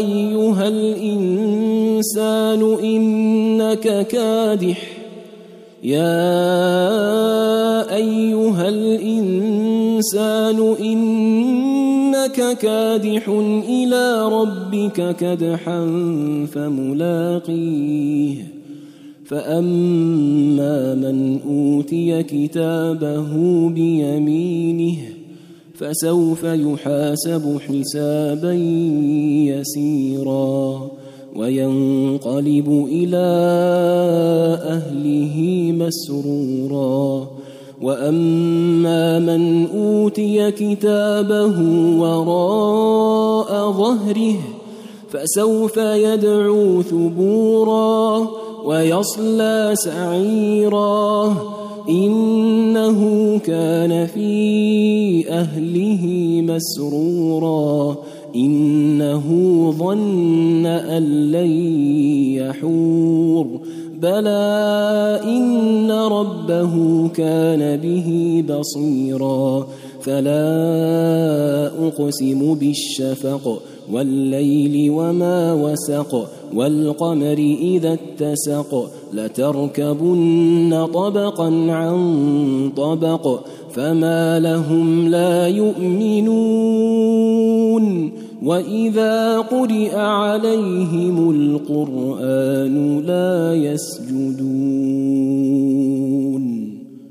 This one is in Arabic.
أيها الإنسان إنك كادح. يا أيها الإنسان إنك كادح إلى ربك كدحا فملاقيه. فأما من أوتي كتابه بيمينه فسوف يحاسب حسابا يسيرا وينقلب إلى أهله مسرورا. وأما من أوتي كتابه وراء ظهره فسوف يدعو ثبورا ويصلى سعيرا. انه كان في اهله مسرورا انه ظن ان لن يحور بلى ان ربه كان به بصيرا. فلا أقسم بالشفق والليل وما وسق والقمر إذا اتسق. لتركبن طبقا عن طبق فما لهم لا يؤمنون. وإذا قرئ عليهم القرآن لا يسجدون.